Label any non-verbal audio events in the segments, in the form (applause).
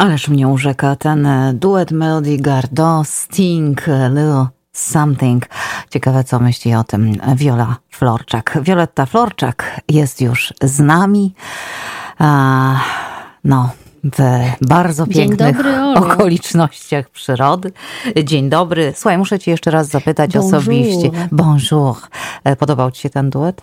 Ależ mnie urzeka ten e, duet Melody Gardot, Sting, e, Little Something. Ciekawe, co myśli o tym Viola Florczak. Violetta Florczak jest już z nami. no, w bardzo pięknych dobry, okolicznościach przyrody. Dzień dobry. Słuchaj, muszę ci jeszcze raz zapytać Bonjour. osobiście. Bonjour. E, podobał ci się ten duet?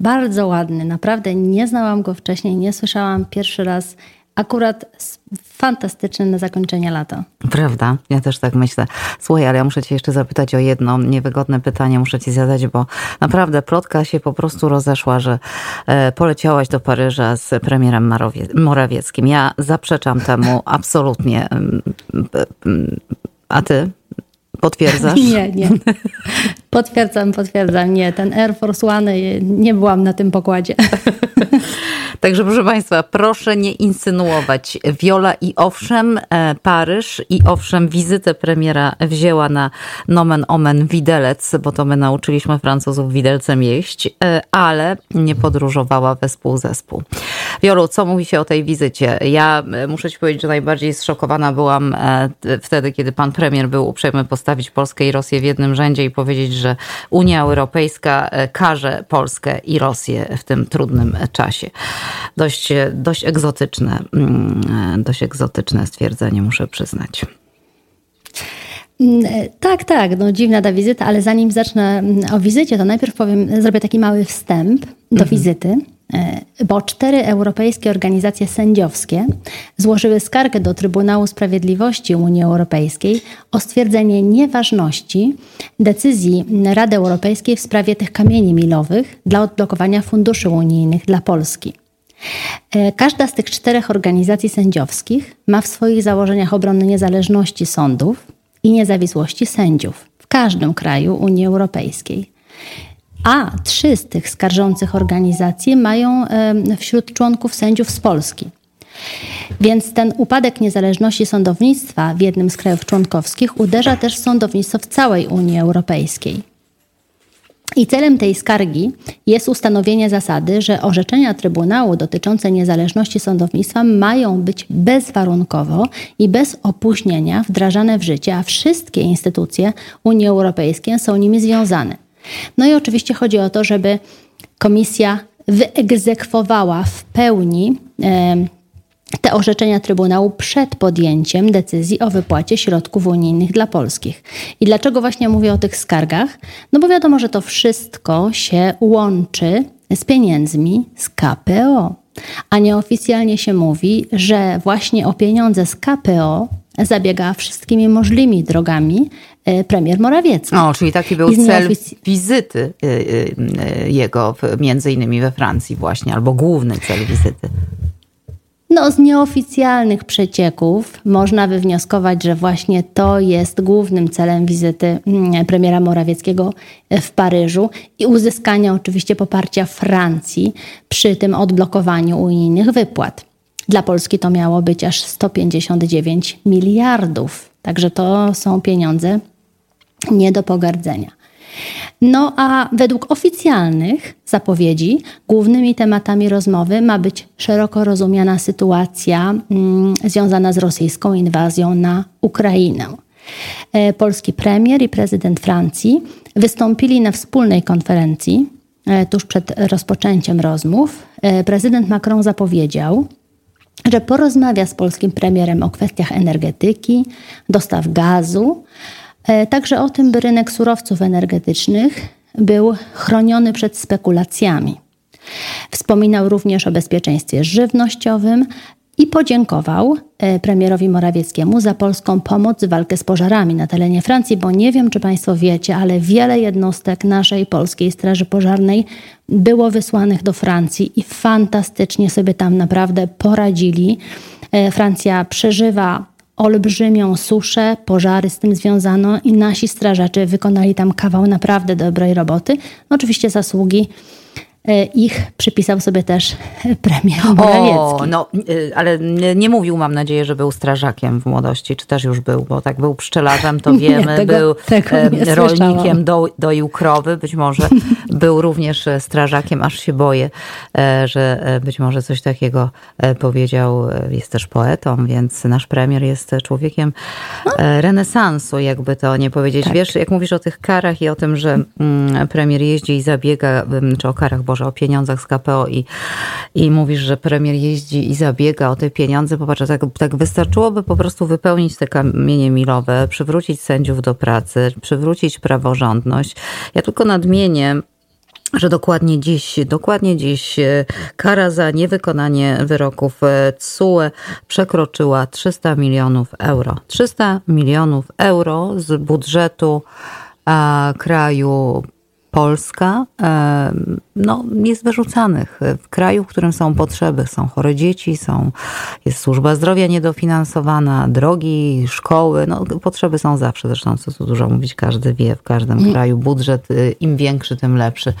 Bardzo ładny, naprawdę nie znałam go wcześniej, nie słyszałam pierwszy raz akurat fantastyczny na zakończenie lata. Prawda? Ja też tak myślę. Słuchaj, ale ja muszę cię jeszcze zapytać o jedno niewygodne pytanie, muszę ci zadać, bo naprawdę plotka się po prostu rozeszła, że e, poleciałaś do Paryża z premierem Morawieckim. Ja zaprzeczam temu absolutnie. A ty? Potwierdzasz? Nie, nie. Potwierdzam, potwierdzam. Nie, ten Air Force One, nie byłam na tym pokładzie. (laughs) Także proszę Państwa, proszę nie insynuować. Wiola i owszem, e, Paryż i owszem, wizytę premiera wzięła na nomen omen widelec, bo to my nauczyliśmy Francuzów widelcem jeść, e, ale nie podróżowała wespół zespół. Wiolu, co mówi się o tej wizycie? Ja e, muszę Ci powiedzieć, że najbardziej zszokowana byłam wtedy, kiedy pan premier był uprzejmy postawić Polskę i Rosję w jednym rzędzie i powiedzieć, że Unia Europejska karze Polskę i Rosję w tym trudnym czasie dość, dość egzotyczne, mm, dość egzotyczne stwierdzenie, muszę przyznać. Mm, tak, tak, no dziwna ta wizyta, ale zanim zacznę mm, o wizycie, to najpierw powiem, zrobię taki mały wstęp do mhm. wizyty, e, bo cztery europejskie organizacje sędziowskie złożyły skargę do Trybunału Sprawiedliwości Unii Europejskiej o stwierdzenie nieważności decyzji Rady Europejskiej w sprawie tych kamieni milowych dla odblokowania funduszy unijnych dla Polski. E, każda z tych czterech organizacji sędziowskich ma w swoich założeniach obronę niezależności sądów i niezawisłości sędziów w każdym kraju Unii Europejskiej. A trzy z tych skarżących organizacji mają wśród członków sędziów z Polski. Więc ten upadek niezależności sądownictwa w jednym z krajów członkowskich uderza też w sądownictwo w całej Unii Europejskiej. I celem tej skargi jest ustanowienie zasady, że orzeczenia Trybunału dotyczące niezależności sądownictwa mają być bezwarunkowo i bez opóźnienia wdrażane w życie, a wszystkie instytucje Unii Europejskiej są nimi związane. No i oczywiście chodzi o to, żeby Komisja wyegzekwowała w pełni te orzeczenia Trybunału przed podjęciem decyzji o wypłacie środków unijnych dla polskich. I dlaczego właśnie mówię o tych skargach? No bo wiadomo, że to wszystko się łączy z pieniędzmi z KPO. A nieoficjalnie się mówi, że właśnie o pieniądze z KPO zabiega wszystkimi możliwymi drogami e, premier Morawiecki. O, czyli taki był cel wizyty e, e, jego między innymi we Francji właśnie, albo główny cel wizyty. No, z nieoficjalnych przecieków można wywnioskować, że właśnie to jest głównym celem wizyty mm, premiera Morawieckiego w Paryżu i uzyskania oczywiście poparcia Francji przy tym odblokowaniu unijnych wypłat. Dla Polski to miało być aż 159 miliardów, także to są pieniądze nie do pogardzenia. No a według oficjalnych zapowiedzi głównymi tematami rozmowy ma być szeroko rozumiana sytuacja mm, związana z rosyjską inwazją na Ukrainę. E, polski premier i prezydent Francji wystąpili na wspólnej konferencji e, tuż przed rozpoczęciem rozmów. E, prezydent Macron zapowiedział, że porozmawia z polskim premierem o kwestiach energetyki, dostaw gazu, także o tym, by rynek surowców energetycznych był chroniony przed spekulacjami. Wspominał również o bezpieczeństwie żywnościowym i podziękował e, premierowi Morawieckiemu za polską pomoc w walkę z pożarami na terenie Francji, bo nie wiem, czy Państwo wiecie, ale wiele jednostek naszej polskiej Straży Pożarnej było wysłanych do Francji i fantastycznie sobie tam naprawdę poradzili. E, Francja przeżywa olbrzymią suszę, pożary z tym związano i nasi strażacze wykonali tam kawał naprawdę dobrej roboty. Oczywiście zasługi ich przypisał sobie też premier Morawiecki. O, no, e, ale nie mówił, mam nadzieję, że był strażakiem w młodości, czy też już był, bo tak był pszczelarzem, to (laughs) wiemy, nie, tego, był tego rolnikiem, do, doił krowy, być może (laughs) był również strażakiem, aż się boję, że być może coś takiego powiedział. Jest też poetą, więc nasz premier jest człowiekiem renesansu, jakby to nie powiedzieć. Tak. Wiesz, jak mówisz o tych karach i o tym, że mm, premier jeździ i zabiega, czy o karach, Boże, o pieniądzach z KPO i, i mówisz, że premier jeździ i zabiega o te pieniądze, popatrz, tak, tak wystarczyłoby po prostu wypełnić te kamienie milowe, przywrócić sędziów do pracy, przywrócić praworządność. Ja tylko nadmienię, że dokładnie dziś, dokładnie dziś e, kara za niewykonanie wyroków CUE przekroczyła 300 milionów euro. 300 milionów euro z budżetu kraju Polska no, jest wyrzucanych w kraju, w którym są potrzeby. Są chore dzieci, są, jest służba zdrowia niedofinansowana, drogi, szkoły. No, potrzeby są zawsze, zresztą co tu dużo mówić, każdy wie, w każdym mm. kraju budżet y, im większy, tym lepszy.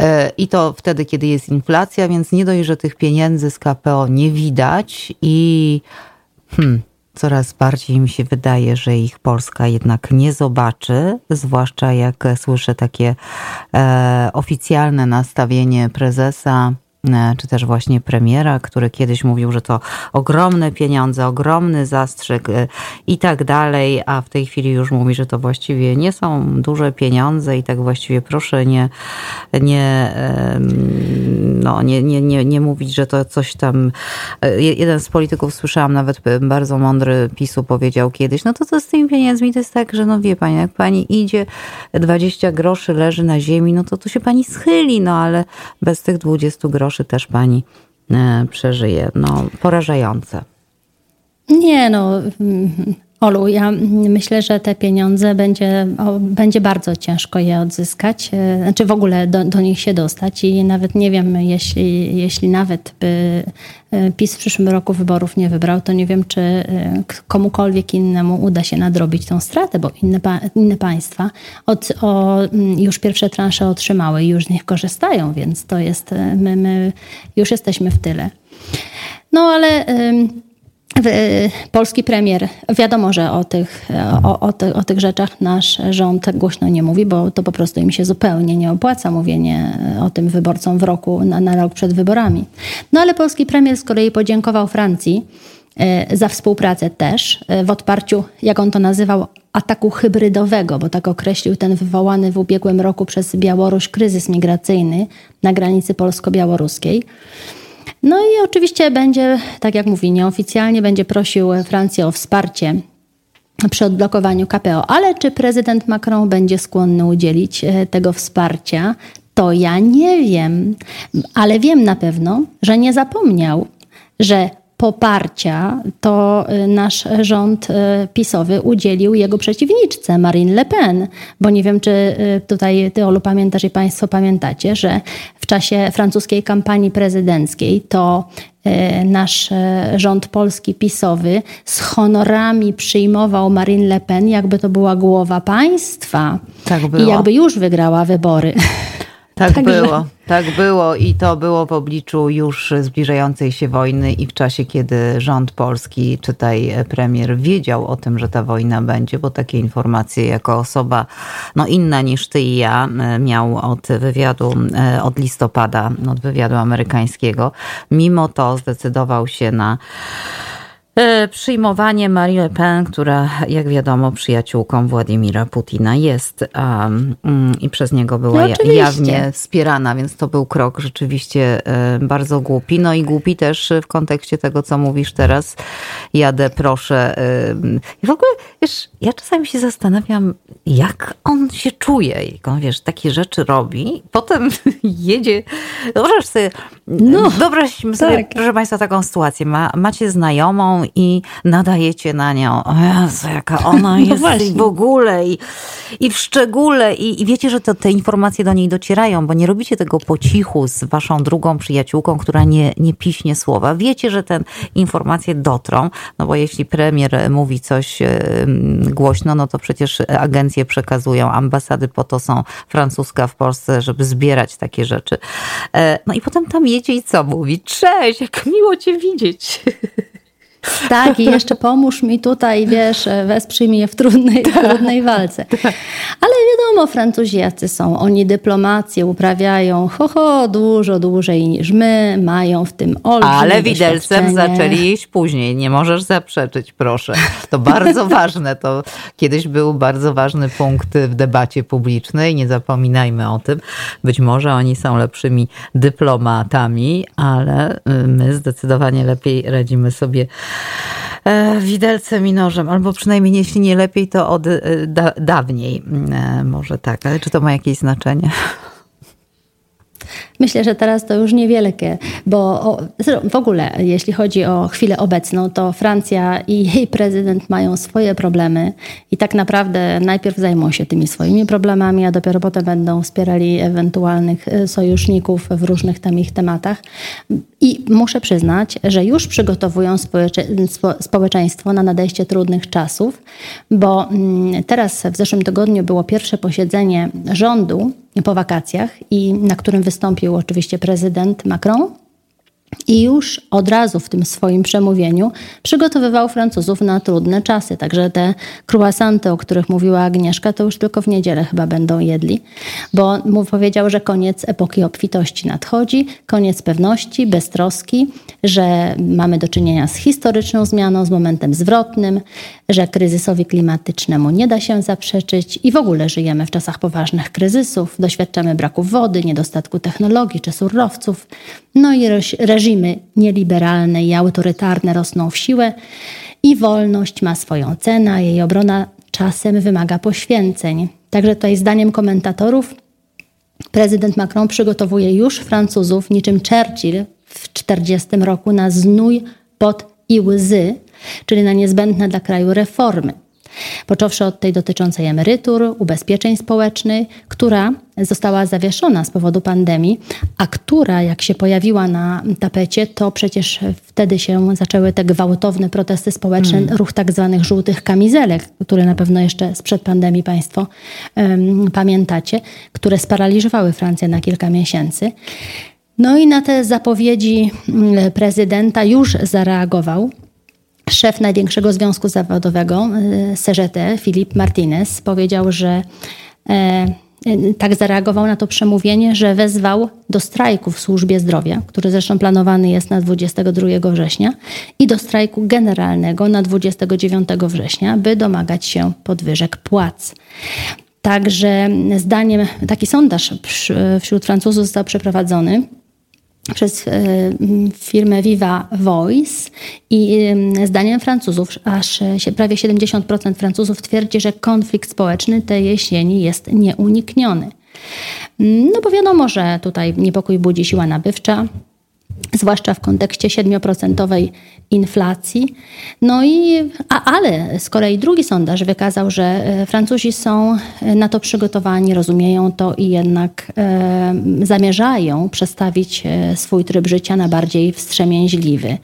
E, I to wtedy, kiedy jest inflacja, więc nie dość, że tych pieniędzy z KPO nie widać i hmm, coraz bardziej mi się wydaje, że ich Polska jednak nie zobaczy, zwłaszcza jak słyszę takie e, oficjalne nastawienie prezesa czy też właśnie premiera, który kiedyś mówił, że to ogromne pieniądze, ogromny zastrzyk e, i tak dalej, a w tej chwili już mówi, że to właściwie nie są duże pieniądze i tak właściwie proszę nie, nie, no, nie, nie, nie, nie mówić, że to coś tam. E, jeden z polityków słyszałam, nawet bardzo mądry PiSu powiedział kiedyś, no to co z tymi pieniędzmi? To jest tak, że no wie pani, jak pani idzie, 20 groszy leży na ziemi, no to to się pani schyli, no ale bez tych 20 groszy groszy też pani e, przeżyje. No, porażające. Nie, no. Olu, ja myślę, że te pieniądze będzie, o, będzie bardzo ciężko je odzyskać, e, znaczy w ogóle do, do, nich się dostać i nawet nie wiem, jeśli, jeśli nawet by e, PiS w przyszłym roku wyborów nie wybrał, to nie wiem, czy komukolwiek innemu uda się nadrobić tą stratę, bo inne, inne państwa od, o, już pierwsze transze otrzymały i już z nich korzystają, więc to jest, e, my, my już jesteśmy w tyle. No ale polski premier, wiadomo, że o tych, o, o, o, tych rzeczach nasz rząd głośno nie mówi, bo to po prostu im się zupełnie nie opłaca mówienie o tym wyborcom w roku, na, na rok przed wyborami. No ale polski premier z kolei podziękował Francji e, za współpracę też w odparciu, jak on to nazywał, ataku hybrydowego, bo tak określił ten wywołany w ubiegłym roku przez Białoruś kryzys migracyjny na granicy polsko-białoruskiej. No i oczywiście będzie, tak jak mówi, nieoficjalnie będzie prosił Francję o wsparcie przy odblokowaniu KPO. Ale czy prezydent Macron będzie skłonny udzielić e, tego wsparcia, to ja nie wiem. Ale wiem na pewno, że nie zapomniał, że poparcia to y, nasz rząd y, PiSowy udzielił jego przeciwniczce Marine Le Pen, bo nie wiem, czy y, tutaj ty Olu pamiętasz i państwo pamiętacie, że w czasie francuskiej kampanii prezydenckiej to nasz rząd polski PiSowy z honorami przyjmował Marine Le Pen, jakby to była głowa państwa. Tak było. I jakby już wygrała wybory. (laughs) Tak Także... było, tak było i to było w obliczu już zbliżającej się wojny i w czasie, kiedy rząd polski, czytaj premier, wiedział o tym, że ta wojna będzie, bo takie informacje jako osoba no inna niż ty i ja miał od wywiadu, od listopada, od wywiadu amerykańskiego. Mimo to zdecydował się na E, przyjmowanie Marie Le Pen, która jak wiadomo przyjaciółką Władimira Putina jest um, i przez niego była no, jawnie wspierana, więc to był krok rzeczywiście e, bardzo głupi. No i głupi też w kontekście tego, co mówisz teraz. Jadę, proszę. I w ogóle, wiesz, ja czasami się zastanawiam, jak on się czuje, jak on, wiesz, takie rzeczy robi, potem (laughs) jedzie, wyobraź sobie, no, wyobraźmy sobie, tak. proszę Państwa, taką sytuację. Ma, macie znajomą i nadajecie na nią, o Jezu, jaka (laughs) ona no jest właśnie. w ogóle i, i w szczególe i, i wiecie, że to, te informacje do niej docierają, bo nie robicie tego po cichu z waszą drugą przyjaciółką, która nie, nie piśnie słowa. Wiecie, że te informacje dotrą, no bo jeśli premier mówi coś głośno, no to przecież agencje przekazują, ambasady po to są francuska w Polsce, żeby zbierać takie rzeczy. E, no i potem tam jedzie i co mówi? Cześć, jak miło cię widzieć. (laughs) Tak, i jeszcze pomóż mi tutaj, wiesz, wesprzyj mnie w trudnej, tak. trudnej walce. Ale wiadomo, Francuzi jacy są. Oni dyplomację uprawiają ho, ho, dużo dłużej niż my, mają w tym olbrzymie Ale widelcem zaczęli iść później. Nie możesz zaprzeczyć, proszę. To bardzo (laughs) ważne. To kiedyś był bardzo ważny punkt w debacie publicznej. Nie zapominajmy o tym. Być może oni są lepszymi dyplomatami, ale y, my zdecydowanie lepiej radzimy sobie widelcem i nożem, albo przynajmniej jeśli nie lepiej, to od y, da, dawniej. E, może tak, ale czy to ma jakieś znaczenie? Myślę, że teraz to już niewielkie, bo w ogóle, jeśli chodzi o chwilę obecną, to Francja i jej prezydent mają swoje problemy i tak naprawdę najpierw zajmą się tymi swoimi problemami, a dopiero potem będą wspierali ewentualnych e, sojuszników w różnych tam ich tematach. I muszę przyznać, że już przygotowują społeczeństwo na nadejście trudnych czasów, bo mm, teraz w zeszłym tygodniu było pierwsze posiedzenie rządu po wakacjach i na którym wystąpił oczywiście prezydent Macron i już od razu w tym swoim przemówieniu przygotowywał Francuzów na trudne czasy. Także te croissanty, o których mówiła Agnieszka, to już tylko w niedzielę chyba będą jedli, bo mu powiedział, że koniec epoki obfitości nadchodzi, koniec pewności, beztroski, że mamy do czynienia z historyczną zmianą, z momentem zwrotnym, że kryzysowi klimatycznemu nie da się zaprzeczyć i w ogóle żyjemy w czasach poważnych kryzysów, doświadczamy braku wody, niedostatku technologii czy surowców, no i reżimy nieliberalne i autorytarne rosną w siłę i wolność ma swoją cenę, a jej obrona czasem wymaga poświęceń. Także tutaj zdaniem komentatorów prezydent Macron przygotowuje już Francuzów niczym Churchill w 40 roku na znój, pot i łzy, czyli na niezbędne dla kraju reformy. Począwszy od tej dotyczącej emerytur, ubezpieczeń społecznych, która została zawieszona z powodu pandemii, a która, jak się pojawiła na tapecie, to przecież wtedy się zaczęły te gwałtowne protesty społeczne, hmm. ruch tak zwanych żółtych kamizelek, które na pewno jeszcze sprzed pandemii Państwo um, pamiętacie, które sparaliżowały Francję na kilka miesięcy. No i na te zapowiedzi mm, prezydenta już zareagował szef największego związku zawodowego y, CGT, Filip Martinez, powiedział, że e, y, tak zareagował na to przemówienie, że wezwał do strajku w służbie zdrowia, który zresztą planowany jest na 22 września, i do strajku generalnego na 29 września, by domagać się podwyżek płac. Także zdaniem, taki sondaż wśród Francuzów został przeprowadzony przez e, firmę Viva Voice i zdaniem Francuzów aż prawie 70% Francuzów twierdzi, że konflikt społeczny tej jesieni jest nieunikniony. No bo wiadomo, że tutaj niepokój budzi siła nabywcza, zwłaszcza w kontekście 7% inflacji. No i, a, ale z kolei drugi sondaż wykazał, że e, Francuzi są e, na to przygotowani, rozumieją to i jednak e, zamierzają przestawić e, swój tryb życia na bardziej wstrzemięźliwy.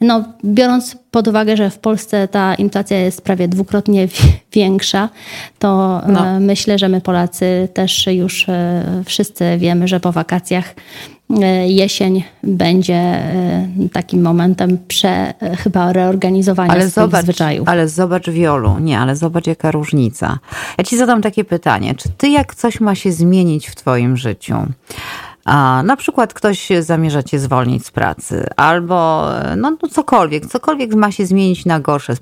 No, biorąc pod uwagę, że w Polsce ta inflacja jest prawie dwukrotnie większa, to no. myślę, że my Polacy też już wszyscy wiemy, że po wakacjach jesień będzie e, takim momentem prze, e, chyba reorganizowania ale zobacz, zwyczajów. Ale zobacz Wiolu, nie, ale zobacz jaka różnica. Ja ci zadam takie pytanie, czy ty jak coś ma się zmienić w twoim życiu, a na przykład ktoś zamierza cię zwolnić z pracy, albo no, no cokolwiek, cokolwiek ma się zmienić na gorsze,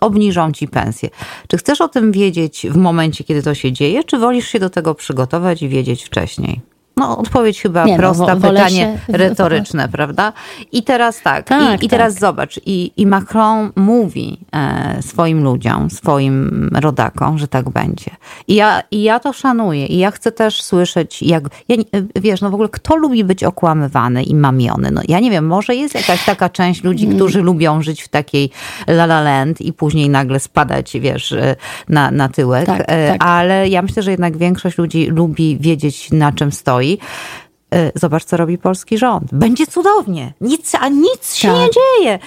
obniżą ci pensję. Czy chcesz o tym wiedzieć w momencie, kiedy to się dzieje, czy wolisz się do tego przygotować i wiedzieć wcześniej? No, odpowiedź chyba nie, no, prosta, no, pytanie się... retoryczne, prawda? I teraz tak, tak i, i teraz tak. zobacz, i, i Macron mówi e, swoim ludziom, swoim rodakom, że tak będzie. I ja, I ja to szanuję i ja chcę też słyszeć, jak, ja, wiesz, no w ogóle kto lubi być okłamywany i mamiony? No ja nie wiem, może jest jakaś taka część ludzi, mm. którzy lubią żyć w takiej la la land i później nagle spadać, wiesz, e, na, na tyłek, tak, e, tak. ale ja myślę, że jednak większość ludzi lubi wiedzieć, na czym stoi. Y, zobacz, co robi polski rząd. Będzie cudownie. Nic, a nic się Tak. nie dzieje.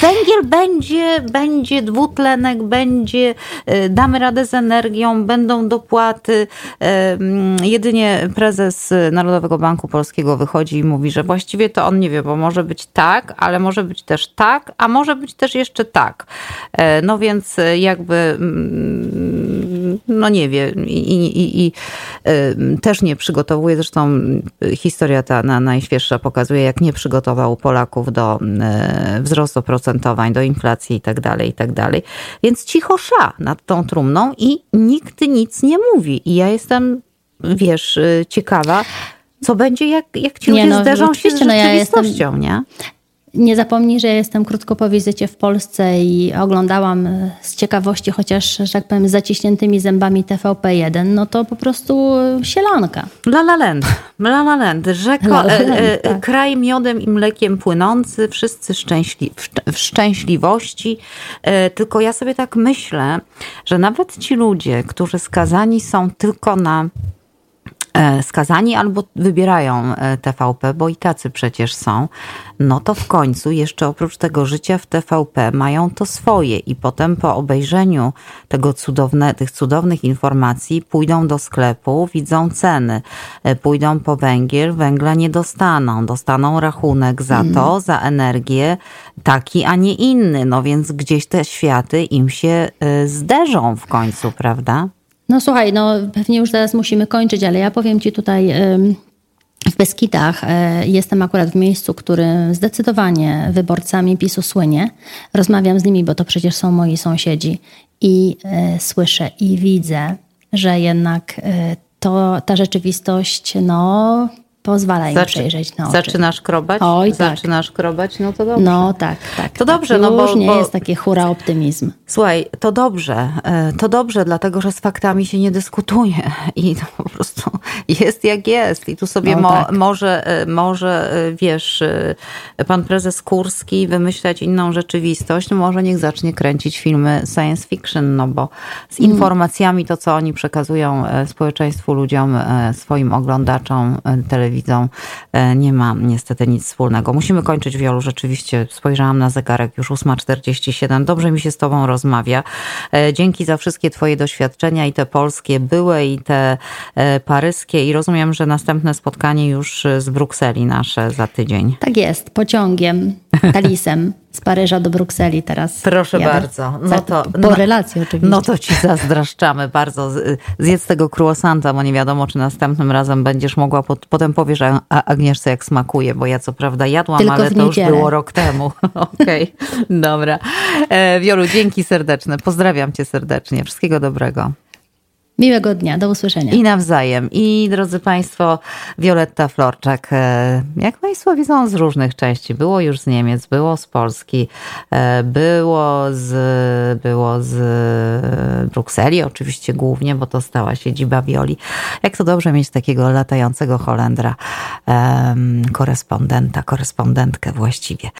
Węgiel będzie, będzie dwutlenek, będzie, y, damy radę z energią, będą dopłaty. Y, mm, Jedynie prezes Narodowego Banku Polskiego wychodzi i mówi, że właściwie to on nie wie, bo może być tak, ale może być też tak, a może być też jeszcze tak. E, No więc e, jakby, mm, no nie wie i, i, i, i e, też nie przygotowuje, zresztą historia ta na, najświeższa pokazuje, jak nie przygotował Polaków do e, wzrostu oprocentowań, do inflacji i tak dalej, i tak dalej. Więc cicho sza nad tą trumną i nikt nic nie mówi. I ja jestem, wiesz, e, ciekawa, co będzie, jak, jak ci Nie, ludzie no, zderzą się z oczywiście, no ja jestem- rzeczywistością, nie? Nie zapomnij, że jestem krótko po wizycie w Polsce i oglądałam e, z ciekawości, chociaż, że tak powiem, z zaciśniętymi zębami TVP1, no to po prostu e, sielanka. La La Land, La La Land, rzeko, La La e, Land, e, tak. kraj miodem i mlekiem płynący, wszyscy szczęśli, w, w szczęśliwości. E, Tylko ja sobie tak myślę, że nawet ci ludzie, którzy skazani są tylko na skazani albo wybierają e, TVP, bo i tacy przecież są, no to w końcu jeszcze oprócz tego życia w TVP mają to swoje i potem po obejrzeniu tego cudowne, tych cudownych informacji pójdą do sklepu, widzą ceny, e, pójdą po węgiel, węgla nie dostaną, dostaną rachunek za to, za energię taki, a nie inny, no więc gdzieś te światy im się e, zderzą w końcu, prawda? No słuchaj, no pewnie już zaraz musimy kończyć, ale ja powiem ci tutaj w Beskidach e, jestem akurat w miejscu, który zdecydowanie wyborcami PiSu słynie. Rozmawiam z nimi, bo to przecież są moi sąsiedzi i e, słyszę i widzę, że jednak e, to, ta rzeczywistość no, pozwala im Zaczy- przejrzeć na oczy. Zaczynasz krobać? Oj, tak. Zaczynasz krobać? No to dobrze. No tak, tak. To tak. dobrze, no bo- Już nie bo- jest taki hura optymizm. Słuchaj, to dobrze, e, to dobrze, dlatego że z faktami się nie dyskutuje i to po prostu jest jak jest. I tu sobie No mo, tak. może, e, może, e, wiesz, pan prezes Kurski wymyślać inną rzeczywistość, no może niech zacznie kręcić filmy science fiction, no bo z Mm. informacjami to, co oni przekazują społeczeństwu, ludziom, swoim oglądaczom, e, telewidzom, e, nie ma niestety nic wspólnego. Musimy kończyć, Wiolu, rzeczywiście spojrzałam na zegarek, już 8.47. Dobrze mi się z tobą rozmawia. E, Dzięki za wszystkie twoje doświadczenia i te polskie były i te e, paryskie i rozumiem, że następne spotkanie już z Brukseli nasze za tydzień. Tak jest, pociągiem, talisem z Paryża do Brukseli teraz. Proszę jadę. bardzo. No to, po no, relacji oczywiście. No to ci zazdraszczamy bardzo. Zjedz tego croissanta, bo nie wiadomo, czy następnym razem będziesz mogła, pot- potem powiesz A- A- Agnieszce, jak smakuje, bo ja co prawda jadłam, Tylko ale to już było rok temu. (laughs) Okej, dobra. E, Wiolu, dzięki serdeczne. Pozdrawiam cię serdecznie. Wszystkiego dobrego. Miłego dnia, do usłyszenia. I nawzajem. I drodzy Państwo, Wioletta Florczak, e, jak Państwo widzą, z różnych części. Było już z Niemiec, było z Polski, e, było z, było z Brukseli, oczywiście głównie, bo to stała siedziba Wioli. Jak to dobrze mieć takiego latającego Holendra, korespondenta, korespondentkę właściwie.